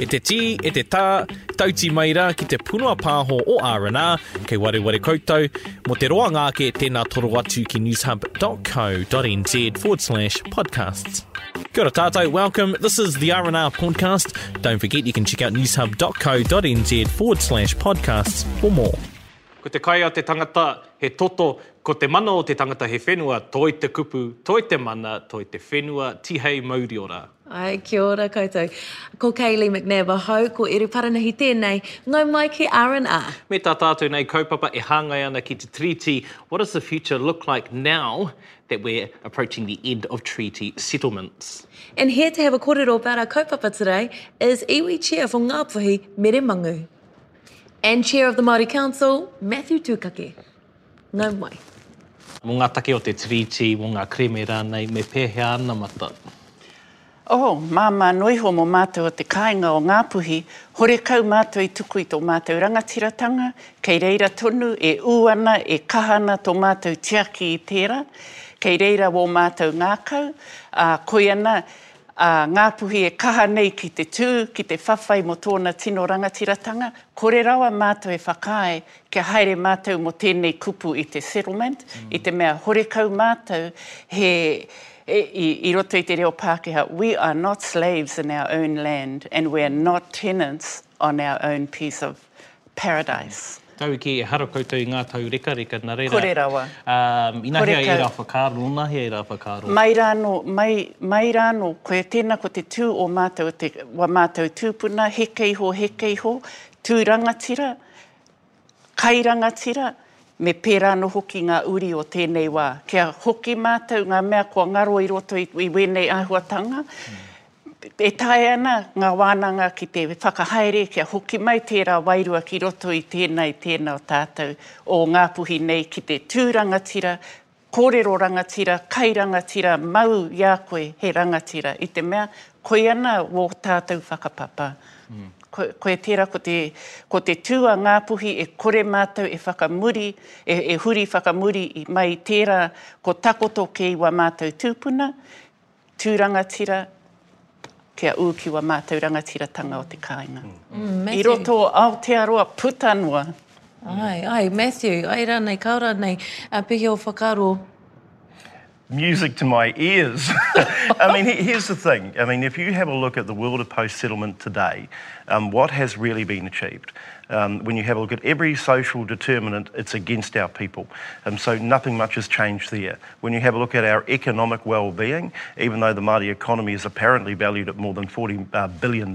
E te tī, e te tā, tauti mai rā ki te punua pāho o R&R, kei wareware koutou, mō te roanga ake tēnā toro atu ki newshub.co.nz forward slash podcasts. Kia ora tātou, welcome, this is the R&R podcast. Don't forget you can check out newshub.co.nz forward slash podcasts for more. Ko te kai a te tangata he toto, ko te mana o te tangata he whenua, toi te kupu, toi te mana, toi te whenua, tihei mauriora. Ae, kia ora koutou. Ko Kaylee McNab ahau, ko Eru Paranahi tēnei, ngau mai ki RNA. Me tā tātou nei kaupapa e hāngai ana ki te Tiriti, what does the future look like now that we're approaching the end of treaty settlements? And here to have a korero about our kaupapa today is Iwi Chair for Ngāpuhi, Mere Mangu. And Chair of the Māori Council, Matthew Tūkake. Nau mai. Mō ngā take o te Tiriti, mō ngā kereme rānei, me pēhea anamata? Oh, māmā noa iho mō mātou o te kāinga o Ngāpuhi, horekau mātou i tuku i tō mātou rangatiratanga, kei reira tonu e ū ana, e kaha ana tō mātou tiaki i tērā, kei reira wō mātou ngākau, ā, koiana, Ā, Ngāpuhi e kaha nei ki te tū, ki te whawhai mō tōna tino rangatiratanga, kore rawa mātou e whakaae kia haere mātou mō tēnei kupu i te settlement, i te mea horekau mātou he, i, i roto i te reo Pākehā, we are not slaves in our own land and we are not tenants on our own piece of Paradise. Tau ki ehara koutou i ngā tau rekareka, nā reira. Kore rawa. Ina hea ērā whakaaro, nona hea ērā whakaaro? Mai rā anō, mai, mai rā anō, koia tēnā ko te tū o mātou, o te, wa mātou tūpuna, heke iho, heke iho, tū rangatira, kai rangatira, me pērā anō hoki ngā uri o tēnei wā. Kia hoki mātou ngā mea kua ngaro i roto i wēnei āhuatanga, E taea ana ngā wānanga ki te whakahaere kia hoki mai tērā wairua ki roto i tēnā, i tēnā o tātou o Ngāpuhi nei ki te tū rangatira, kōrero rangatira, kai rangatira, mau i a koe he rangatira, i te mea, koi ana wō tātou whakapapa. Koe tērā, ko te tū a Ngāpuhi e kore mātou e whakamuri, e huri whakamuri mai i tērā, ko takoto kei wā mātou tūpuna, tū rangatira, kia ūkiwa mātou rangatiratanga o te kāinga. I roto o Aotearoa puta noa. Ai, ai, Matthew, ai rānei, ka ora nei, a Pihi o Whakaaro. Music to my ears. I mean, here's the thing. I mean, if you have a look at the world of post-settlement today, um, what has really been achieved? Um, when you have a look at every social determinant, it's against our people. Um, so nothing much has changed there. When you have a look at our economic well-being, even though the Māori economy is apparently valued at more than $40 uh, billion,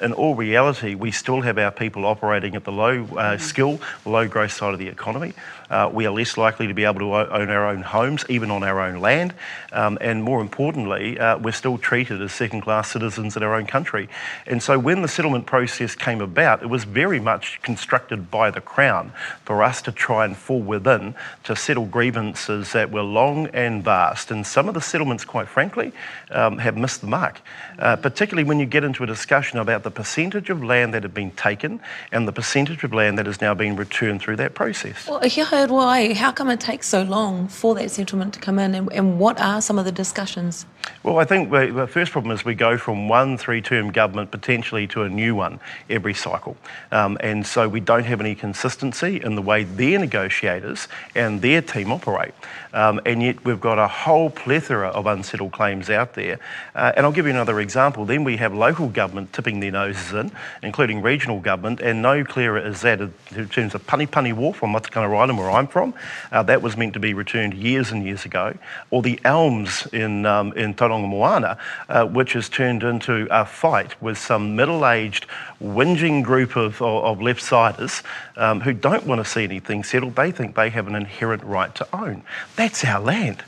in all reality, we still have our people operating at the low uh, skill, low growth side of the economy. Uh, we are less likely to be able to own our own homes, even on our own land. Um, and more importantly, uh, we're still treated as second class citizens in our own country. And so when the settlement process came about, it was very much constructed by the Crown for us to try and fall within to settle grievances that were long and vast. And some of the settlements, quite frankly, um, have missed the mark, uh, particularly when you get into a discussion about the percentage of land that had been taken and the percentage of land that has now been returned through that process. Well, you heard why? How come it takes so long for that settlement to come in, and, and what are some of the discussions? Well, I think the first problem is we go from one three term government potentially to a new one every cycle. Um, and so we don't have any consistency in the way their negotiators and their team operate. Um, and yet we've got a whole plethora of unsettled claims out there. Uh, and I'll give you another example. Then we have local government tipping their noses in, including regional government, and no clearer is that in terms of Punny Punny Wharf on Matakana Island, where I'm from. Uh, that was meant to be returned years and years ago. Or the elms in, um, in Taronga Moana, uh, which has turned into a fight with some middle aged, whinging group of, of, of left siders um, who don't want to see anything settled. They think they have an inherent right to own. That's our land.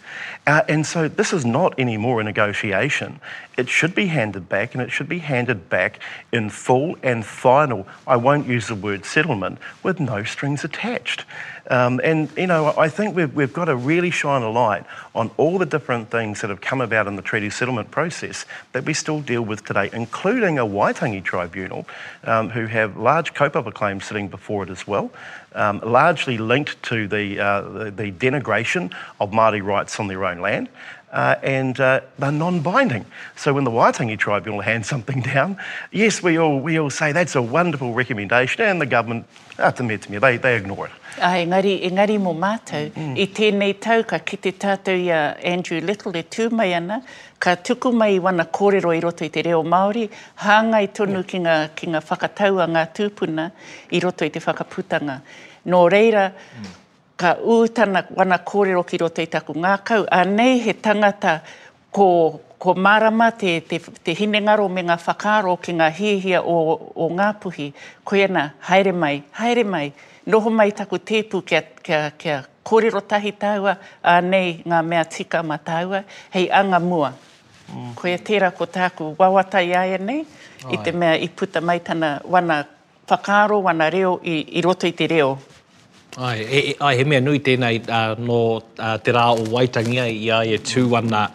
Uh, and so this is not anymore a negotiation. It should be handed back, and it should be handed back in full and final. I won't use the word settlement, with no strings attached. Um, and, you know, I think we've, we've got to really shine a light on all the different things that have come about in the treaty settlement process that we still deal with today, including a Waitangi tribunal um, who have large kaupapa claims sitting before it as well, um, largely linked to the, uh, the, the denigration of Māori rights on their own land. uh, and uh, they're non-binding. So when the Waitangi Tribunal hands something down, yes, we all we all say that's a wonderful recommendation, and the government, ah, te me, te me, they, they ignore it. Ah, engari, engari mo mātou, mm. i tēnei tau ka kite tātou i a Andrew Little e tū mai ana, ka tuku mai wana kōrero i roto i te reo Māori, hāngai tonu yeah. ki, ngā, ki ngā whakatau a ngā tūpuna i roto i te whakaputanga. Nō reira, mm. Ka ū tana wana kōrero ki roto i taku ngākau, anei he tangata ko, ko mārama te, te, te hinengaro me ngā whakaaro ki ngā hiahia o, o Ngāpuhi. Koia nā, haere mai, haere mai, noho mai taku tēpu kia, kia, kia kōrero tahi tāua, anei ngā mea tika mā tāua, hei anga mua. Koia tērā ko tāku wawata iāianei, i te mea i puta mai tana wana Whakaaro wana reo i, i roto i te reo. Ae, e, e, ae, he mea nui tēnei uh, nō uh, te rā o Waitangi ai, i a ia tū ana,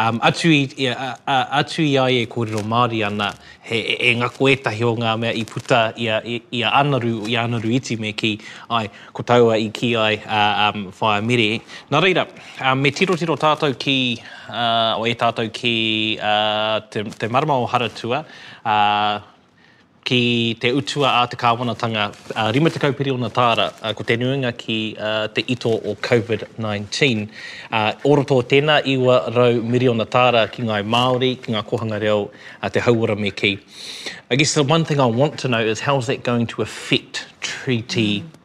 um, atu, i, i, uh, uh, atu i a ia e kōrero Māori ana, he, e, e ngako ētahi o ngā mea i puta i a, i, i a Anaru, i a Anaru iti me ki, ai, ko taua i ki ai uh, um, Whaea Mere. Nā reira, um, me tirotiro tātou ki, uh, o e tātou ki uh, te, te marama o Haratua, uh, ki te utua a te kāwanatanga 50 piriona tāra, ko te nuinga ki te ito o COVID-19. O roto o tēnā 900 miriona tāra ki ngāi Māori, ki ngā kōhanga reo, te hauora me kī. I guess the one thing I want to know is how is that going to affect Treaty 7?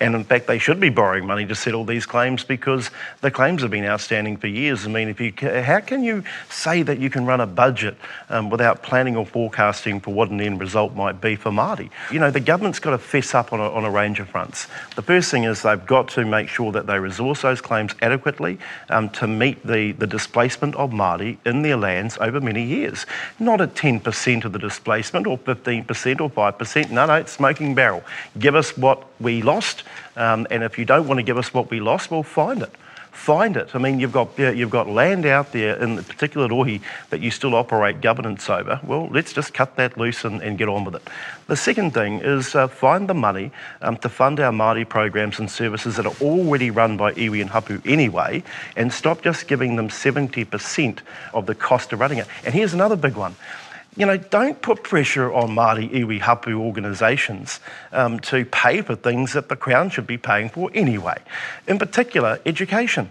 And in fact, they should be borrowing money to settle these claims because the claims have been outstanding for years. I mean, if you, how can you say that you can run a budget um, without planning or forecasting for what an end result might be for Māori? You know, the government's got to fess up on a, on a range of fronts. The first thing is they've got to make sure that they resource those claims adequately um, to meet the, the displacement of Māori in their lands over many years. Not at 10% of the displacement or 15% or 5%. No, no, it's smoking barrel. Give us what we lost, um, and if you don't want to give us what we lost, we'll find it find it. I mean, you've got you've got land out there, in the particular Rohi, that you still operate governance over. Well, let's just cut that loose and, and get on with it. The second thing is uh, find the money um, to fund our Māori programs and services that are already run by iwi and hapu anyway, and stop just giving them 70% of the cost of running it. And here's another big one you know, don't put pressure on Māori iwi hapu organisations um, to pay for things that the Crown should be paying for anyway. In particular, education.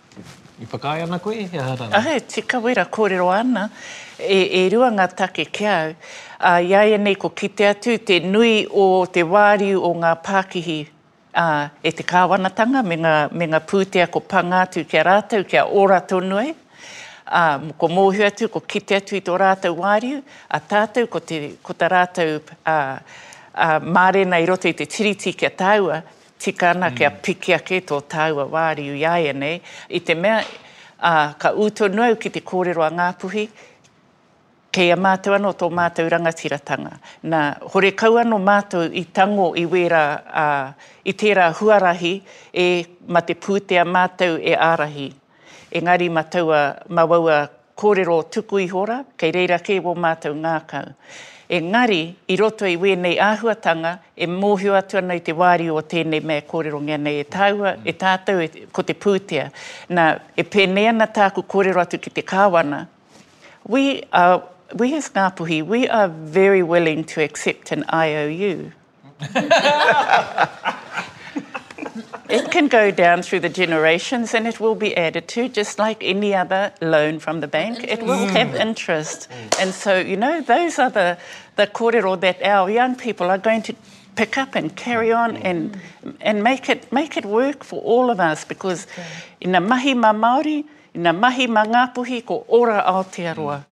I whakaae ana koe he aha rā? Ahe, tika wera kōrero āna. E, e rua ngā take ki au. Ā, i a ia nei ko kite atu te nui o te wāriu o ngā pākihi, ā, e te kāwanatanga me ngā, me ngā pūtea ko panga atu ki a rātou kia ora tonu ai. Ā, ko mōhio atu, ko kite atu i tō rātou wāriu, a tātou ko te, ko ta rātou, ā, ā, mārena i roto i te Tiriti kia tāua, Tika ana kia piki ake tō tāua wāriu iāianei, i te mea, ā, ka ū tonu au ki te kōrero a Ngāpuhi, kei a mātou anō tō mātou rangatiratanga. Nā, horekau anō mātou i tango i wērā, ā, i tērā huarahi e, mā te pūtea mātou e ārahi. Engari mā taua, mā waua Kōrero tuku iho rā, kei reira kē wō mātou ngākau. Engari, i roto i wēnei āhuatanga, e mōhio atu ana i te wāriu o tēnei mea e kōrerongia nei e tāua, e tātou, e, ko te pūtea. Nā, e pēnei ana tāku kōrero atu ki te Kāwana, We are, we as Ngāpuhi, we are very willing to accept an IOU. It can go down through the generations and it will be added to, just like any other loan from the bank. It will mm. have interest. Mm. And so, you know, those are the, the korero that our young people are going to pick up and carry on mm. and, and make, it, make it work for all of us because okay. in a mahi ma Māori, in a mahi ma Ngāpuhi, ko ora Aotearoa. Mm.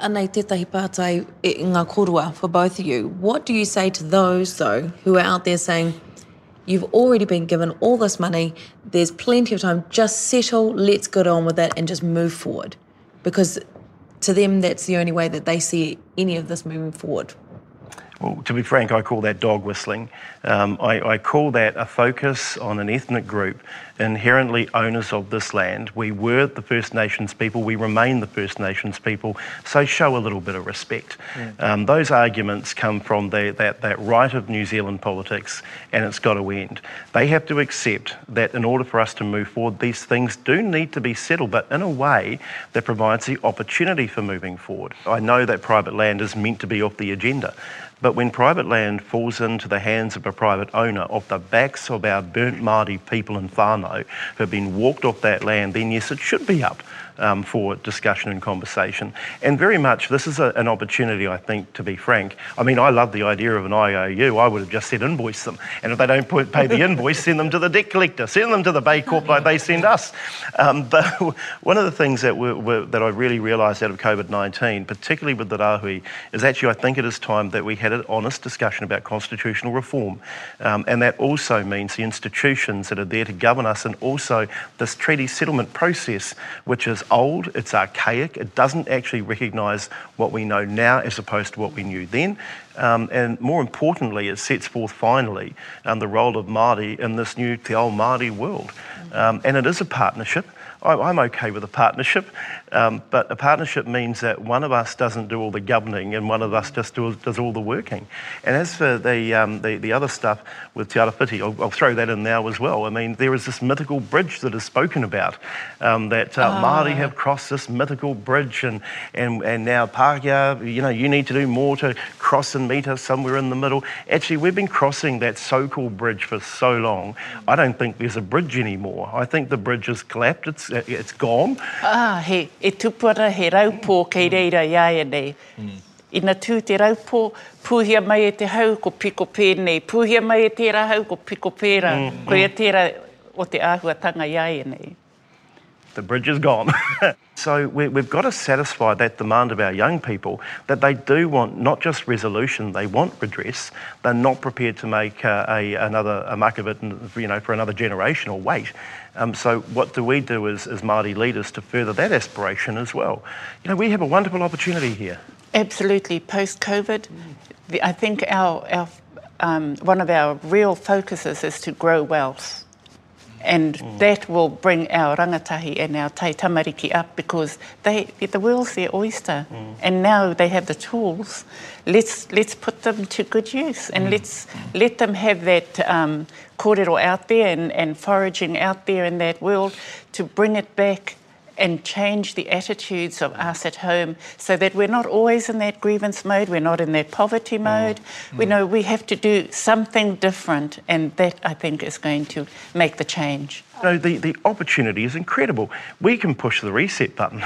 Anei tētahi pātai e ngā korua for both of you. What do you say to those, though, who are out there saying, You've already been given all this money. There's plenty of time. Just settle. Let's get on with it and just move forward. Because to them, that's the only way that they see any of this moving forward well, to be frank, I call that dog whistling. Um, I, I, call that a focus on an ethnic group inherently owners of this land. We were the First Nations people, we remain the First Nations people, so show a little bit of respect. Yeah. Um, those arguments come from the, that, that right of New Zealand politics, and it's got to end. They have to accept that in order for us to move forward, these things do need to be settled, but in a way that provides the opportunity for moving forward. I know that private land is meant to be off the agenda. But when private land falls into the hands of a private owner, off the backs of our burnt Māori people in Farno who have been walked off that land, then yes, it should be up um, for discussion and conversation. And very much, this is a, an opportunity, I think, to be frank. I mean, I love the idea of an IOU. I would have just said invoice them. And if they don't pay the invoice, send them to the debt collector, send them to the Bay Corp like they send us. Um, but one of the things that, we're, we're, that I really realised out of COVID 19, particularly with the Rahui, is actually I think it is time that we had an honest discussion about constitutional reform. Um, and that also means the institutions that are there to govern us and also this treaty settlement process, which is old, it's archaic, it doesn't actually recognise what we know now as opposed to what we knew then. Um, and more importantly, it sets forth finally um, the role of Māori in this new Te Ao Māori world. Mm-hmm. Um, and it is a partnership. I, am okay with a partnership. Um, but a partnership means that one of us doesn't do all the governing and one of us just do, does all the working. And as for the, um, the, the, other stuff with Te Arapiti, I'll, I'll, throw that in now as well. I mean, there is this mythical bridge that is spoken about, um, that uh, oh. Māori have crossed this mythical bridge and, and, and now Pākehā, you know, you need to do more to cross and meet us somewhere in the middle. Actually, we've been crossing that so-called bridge for so long. I don't think there's a bridge anymore. I think the bridge has collapsed. It's, it's gone. Ah, oh, e tupuara he raupō kei mm. reira i aia e nei. Mm. Ina tū te raupō, pūhia mai e te hau, ko piko pēnei, pūhia mai e tērā hau, ko piko pērā, koia tērā o te āhuatanga i a ēnei. The bridge is gone. so we, we've got to satisfy that demand of our young people that they do want not just resolution, they want redress. They're not prepared to make uh, a, another a muck of it and, you know, for another generation or wait. Um, so what do we do as, as Māori leaders to further that aspiration as well? You know, we have a wonderful opportunity here. Absolutely. Post-COVID, mm. I think our, our um, one of our real focuses is to grow wealth. And mm. that will bring our rangatahi and our te tamariki up because they, the world's their oyster. Mm. And now they have the tools. Let's, let's put them to good use and mm. let's let them have that um, kōrero out there and, and foraging out there in that world to bring it back and change the attitudes of us at home so that we're not always in that grievance mode, we're not in that poverty mm. mode. Mm. We know we have to do something different, and that I think is going to make the change. You know, the, the opportunity is incredible. We can push the reset button.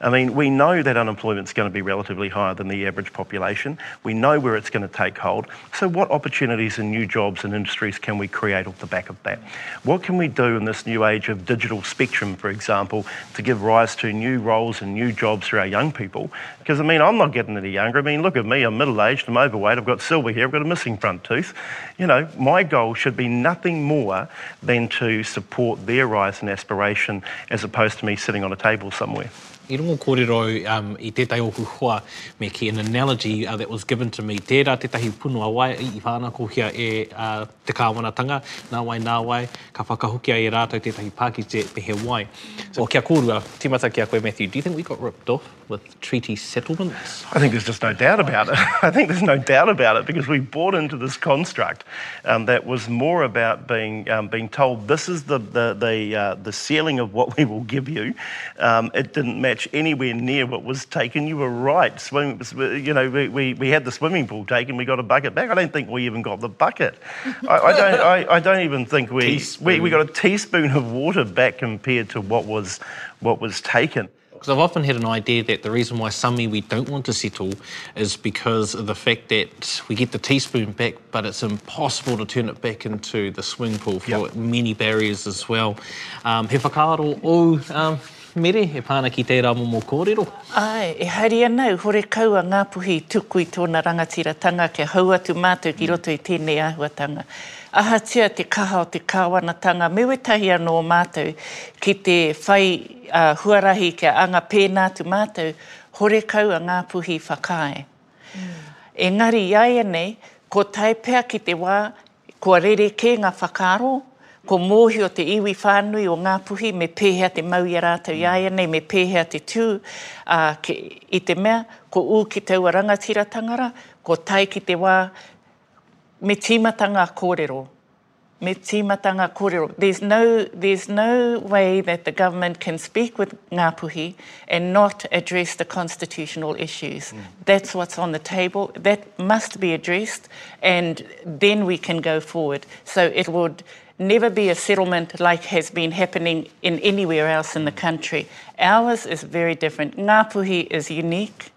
I mean, we know that unemployment is going to be relatively higher than the average population. We know where it's going to take hold. So, what opportunities and new jobs and industries can we create off the back of that? What can we do in this new age of digital spectrum, for example, to give rise to new roles and new jobs for our young people? Because, I mean, I'm not getting any younger. I mean, look at me, I'm middle aged, I'm overweight, I've got silver hair, I've got a missing front tooth. You know, my goal should be nothing more than to support support their rise and aspiration as opposed to me sitting on a table somewhere. I rongo kōrero um, i tētahi ōku hoa, me ki an analogy uh, that was given to me, tērā tētahi punua wai i whānakohia e uh, te kāwanatanga, nā wai, nā wai, ka whakahokia e rātou tētahi pākite me he wai. So, o kia kōrua, tīmata ki a koe Matthew, do you think we got ripped off with treaty settlements? I think there's just no doubt about it. I think there's no doubt about it because we bought into this construct um, that was more about being um, being told this is the the the, uh, the, ceiling of what we will give you. Um, it didn't match anywhere near what was taken. You were right. Swim, you know, we, we, we had the swimming pool taken. We got a bucket back. I don't think we even got the bucket. I, I don't. I, I, don't even think we, we we got a teaspoon of water back compared to what was what was taken. Because I've often had an idea that the reason why some iwi don't want to settle is because of the fact that we get the teaspoon back but it's impossible to turn it back into the swing pool for yep. many barriers as well. Um, he whakaaro o um, Mere, e pāna ki tērā momo kōrero. Ai, e haere ana, e hore kau a Ngāpuhi tuku i tōna rangatiratanga kia hau atu mātou ki roto i tēnei āhuatanga. Ahatia te kaha o te kāwanatanga, me wetahi anō mātou ki te whai huarahi kia anga pēnā atu mātou, horekau a Ngāpuhi whakaae. Engari i a ia nei, ko tae pea ki te wā, kua rerekē ngā whakaaro, ko mōhio te iwi whānui o Ngāpuhi me pēhea te mau i a rātou i a ia nei, me pēhea te tū, ā, i te mea, ko ū ki taua rangatiratanga rā, kua tae ki te wā, me tīmata ngā kōrero. Me tīmatanga kōrero. There's no, there's no way that the government can speak with Ngā and not address the constitutional issues. Mm. That's what's on the table. That must be addressed and then we can go forward. So it would never be a settlement like has been happening in anywhere else in the hmm. country. Ours is very different. Ngā is unique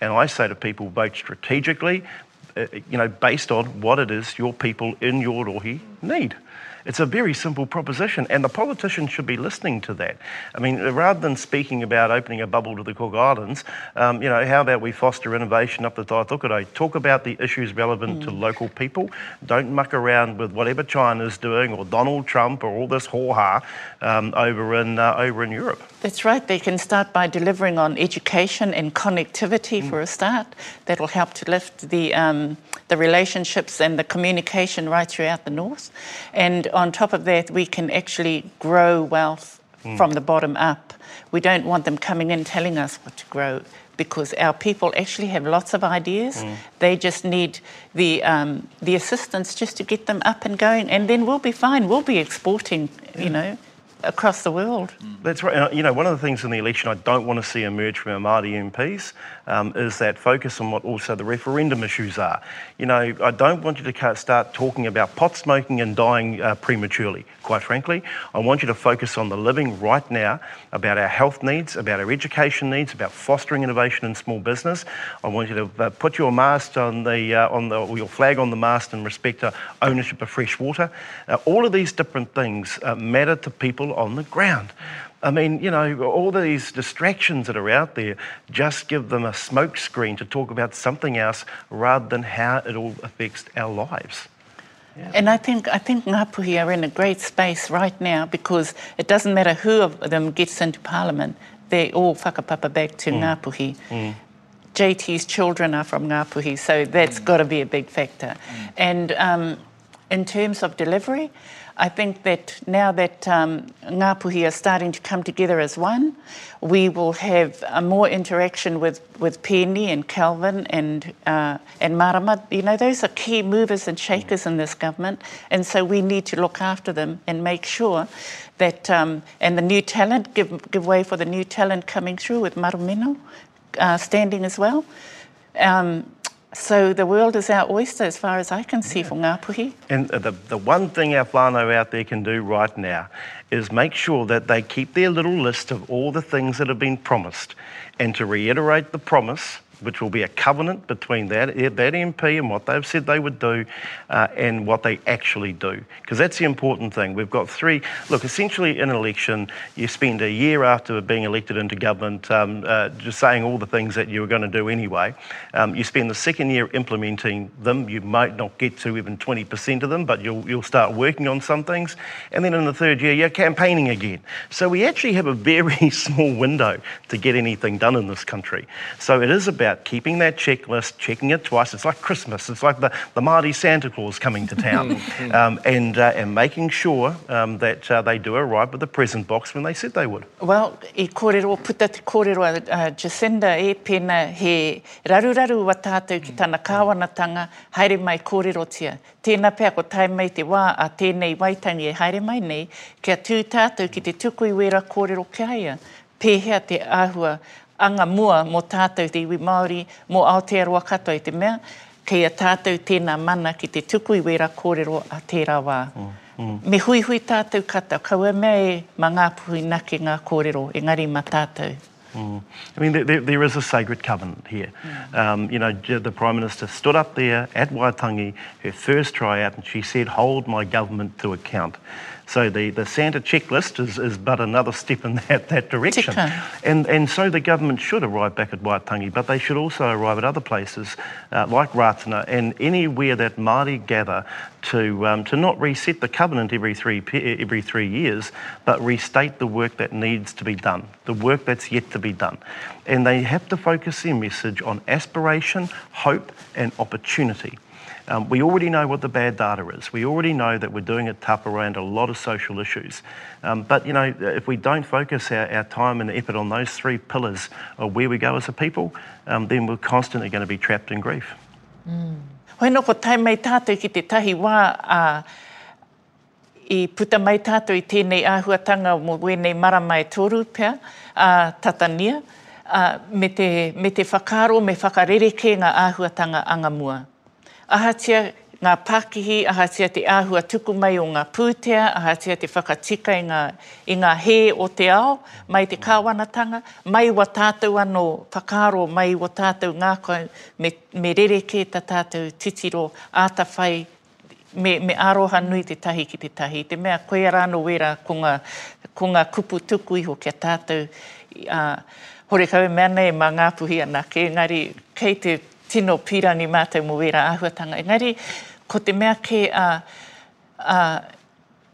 And I say to people, vote strategically, uh, you know, based on what it is your people in your rohi need. It's a very simple proposition, and the politicians should be listening to that. I mean, rather than speaking about opening a bubble to the Cook Islands, um, you know, how about we foster innovation up the Taitokere? Talk about the issues relevant mm. to local people. Don't muck around with whatever China's doing or Donald Trump or all this hoo-ha um, over in uh, over in Europe. That's right. They can start by delivering on education and connectivity mm. for a start. That will help to lift the um, the relationships and the communication right throughout the north. And on top of that, we can actually grow wealth mm. from the bottom up. We don't want them coming in telling us what to grow because our people actually have lots of ideas. Mm. They just need the um, the assistance just to get them up and going, and then we'll be fine. We'll be exporting, yeah. you know, across the world. That's right. you know, one of the things in the election I don't want to see emerge from our Māori MPs um, is that focus on what also the referendum issues are. You know, I don't want you to start talking about pot smoking and dying uh, prematurely, quite frankly. I want you to focus on the living right now, about our health needs, about our education needs, about fostering innovation in small business. I want you to uh, put your mast on the, uh, on the, or your flag on the mast in respect to ownership of fresh water. Uh, all of these different things uh, matter to people on the ground. I mean, you know, all these distractions that are out there just give them a smokescreen to talk about something else rather than how it all affects our lives. Yeah. And I think I think Ngapuhi are in a great space right now because it doesn't matter who of them gets into Parliament, they all whakapapa back to mm. mm. Ngapuhi. Mm. JT's children are from Ngapuhi, so that's mm. got to be a big factor. Mm. And um, in terms of delivery. I think that now that um, Ngāpuhi are starting to come together as one, we will have more interaction with, with Penny and Calvin and, uh, and Marama. You know, those are key movers and shakers in this government, and so we need to look after them and make sure that, um, and the new talent, give, give way for the new talent coming through with Marumino uh, standing as well. Um, so the world is our oyster as far as I can see yeah. from Ngāpuhi. And the, the one thing our whānau out there can do right now is make sure that they keep their little list of all the things that have been promised and to reiterate the promise which will be a covenant between that, that MP and what they've said they would do uh, and what they actually do. Because that's the important thing. We've got three. Look, essentially, in an election, you spend a year after being elected into government um, uh, just saying all the things that you were going to do anyway. Um, you spend the second year implementing them. You might not get to even 20% of them, but you'll, you'll start working on some things. And then in the third year, you're campaigning again. So we actually have a very small window to get anything done in this country. So it is about keeping that checklist, checking it twice. It's like Christmas. It's like the, the Māori Santa Claus coming to town um, and, uh, and making sure um, that uh, they do arrive with a present box when they said they would. Well, i kōrero, puta te kōrero a uh, Jacinda e pēna he raruraru wa tātou ki tana kāwanatanga, haere mai kōrerotia. Tēnā pea ko tae mai te wā a tēnei waitangi e haere mai nei, kia tū tātou ki te tuku i wērā kōrero ki a ia, pēhea te āhua Anga mua mō tātou te iwi Māori, mō Aotearoa katoa i te mea, kei a tātou tēnā mana ki te tuku i wērā kōrero a tērā wā. Me huihui tātou kata, kaua mea e ma ngā puhi nake ngā kōrero, engari ma tātou. I mean, there, there is a sacred covenant here. Um, you know, the Prime Minister stood up there at Waitangi, her first try out, and she said, hold my government to account. So the, the Santa checklist is, is but another step in that, that direction. And, and so the government should arrive back at Waitangi, but they should also arrive at other places uh, like Ratana and anywhere that Māori gather to, um, to not reset the covenant every three, every three years, but restate the work that needs to be done, the work that's yet to be done. And they have to focus their message on aspiration, hope, and opportunity. Um, we already know what the bad data is. We already know that we're doing it tough around a lot of social issues. Um, but, you know, if we don't focus our, our time and effort on those three pillars of where we go as a people, um, then we're constantly going to be trapped in grief. Mm. Hoi noko, tai mai tātou ki te tahi wā, uh, I puta mai tātou i tēnei āhuatanga mō wēnei marama e toru pea, ā, Tatania, ā, me te, me te whakaaro me whakarerekē ngā āhuatanga angamua. Ahatia ngā pākihi, ahatia te āhua tuku mai o ngā pūtea, ahatia te whakatika i ngā, i ngā hē o te ao, mai te Kāwanatanga, mai ua tātou anō whakaaro, mai ua tātou ngākau, me, me rerekē ta tātou titiro, āta whai, me, me aroha nui tetahi ki tetahi, i te mea koia ra ano wera ko nga, ko nga kupu tuku iho kia tatou, a, horekau e mea nei ma Ngapuhi anake, engari kei te tino pirangi matou mo wera ahuatanga, engari ko te mea ke a, a,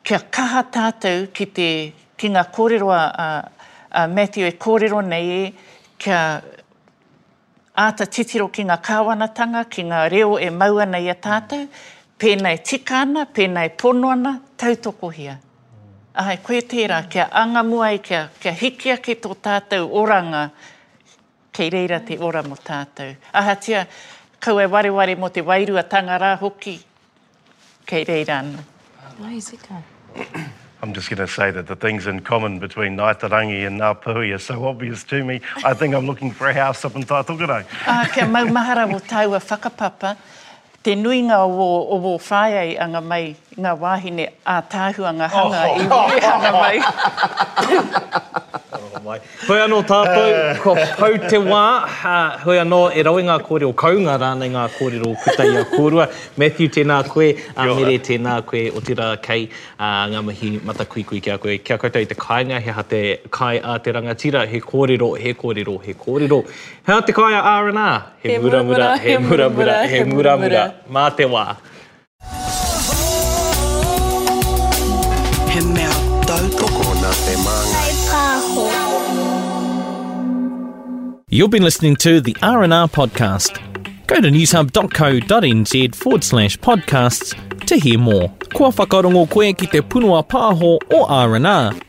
kia kaha tatou ki te, ki nga korero a, a, a Matthew e korero nei e, kia, Āta titiro ki ngā kāwanatanga, ki ngā reo e mau ana i a tātou, pēnā e tika ana, pēnā e pono ana, tautokohia. Āe, koia tērā, kia angamu ai, kia, kia hiki ake tō tātou oranga, kei reira te ora mō tātou. Ahatia, kaua e wareware mō te wairuatanga rā hoki, Kei reira ana. Wai tika. I'm just going to say that the things in common between Ngāi Te Rangi and Ngā Puhi are so obvious to me, I think I'm looking for a house up in Tātokerau. Ah, kia maumahara o tāua whakapapa, te nuinga o wō whāea i anga mai ngā wāhine ātaahua ngā hanga i hanga mai. Hoi anō tātou, kua pau te wā, hoi anō e rawe ngā kōrero kounga rānei ngā kōrero puta i a kōrua. Matthew, tēnā koe, Mere, tēnā koe, otirā kei ngā mihi matakuikui ki a koe. Ki a koutou i te kāinga, he aha te kai a te rangatira, he kōrero, he kōrero, he kōrero. He aha te kai a R&R? He muramura, he muramura, he muramura, mā te wā. He mea tautoko nā te māngai. Hai pāho. You've been listening to the R&R podcast. Go to newshub.co.nz forward slash podcasts to hear more. Kua whakarongo koe ki te punua pāho o R&R?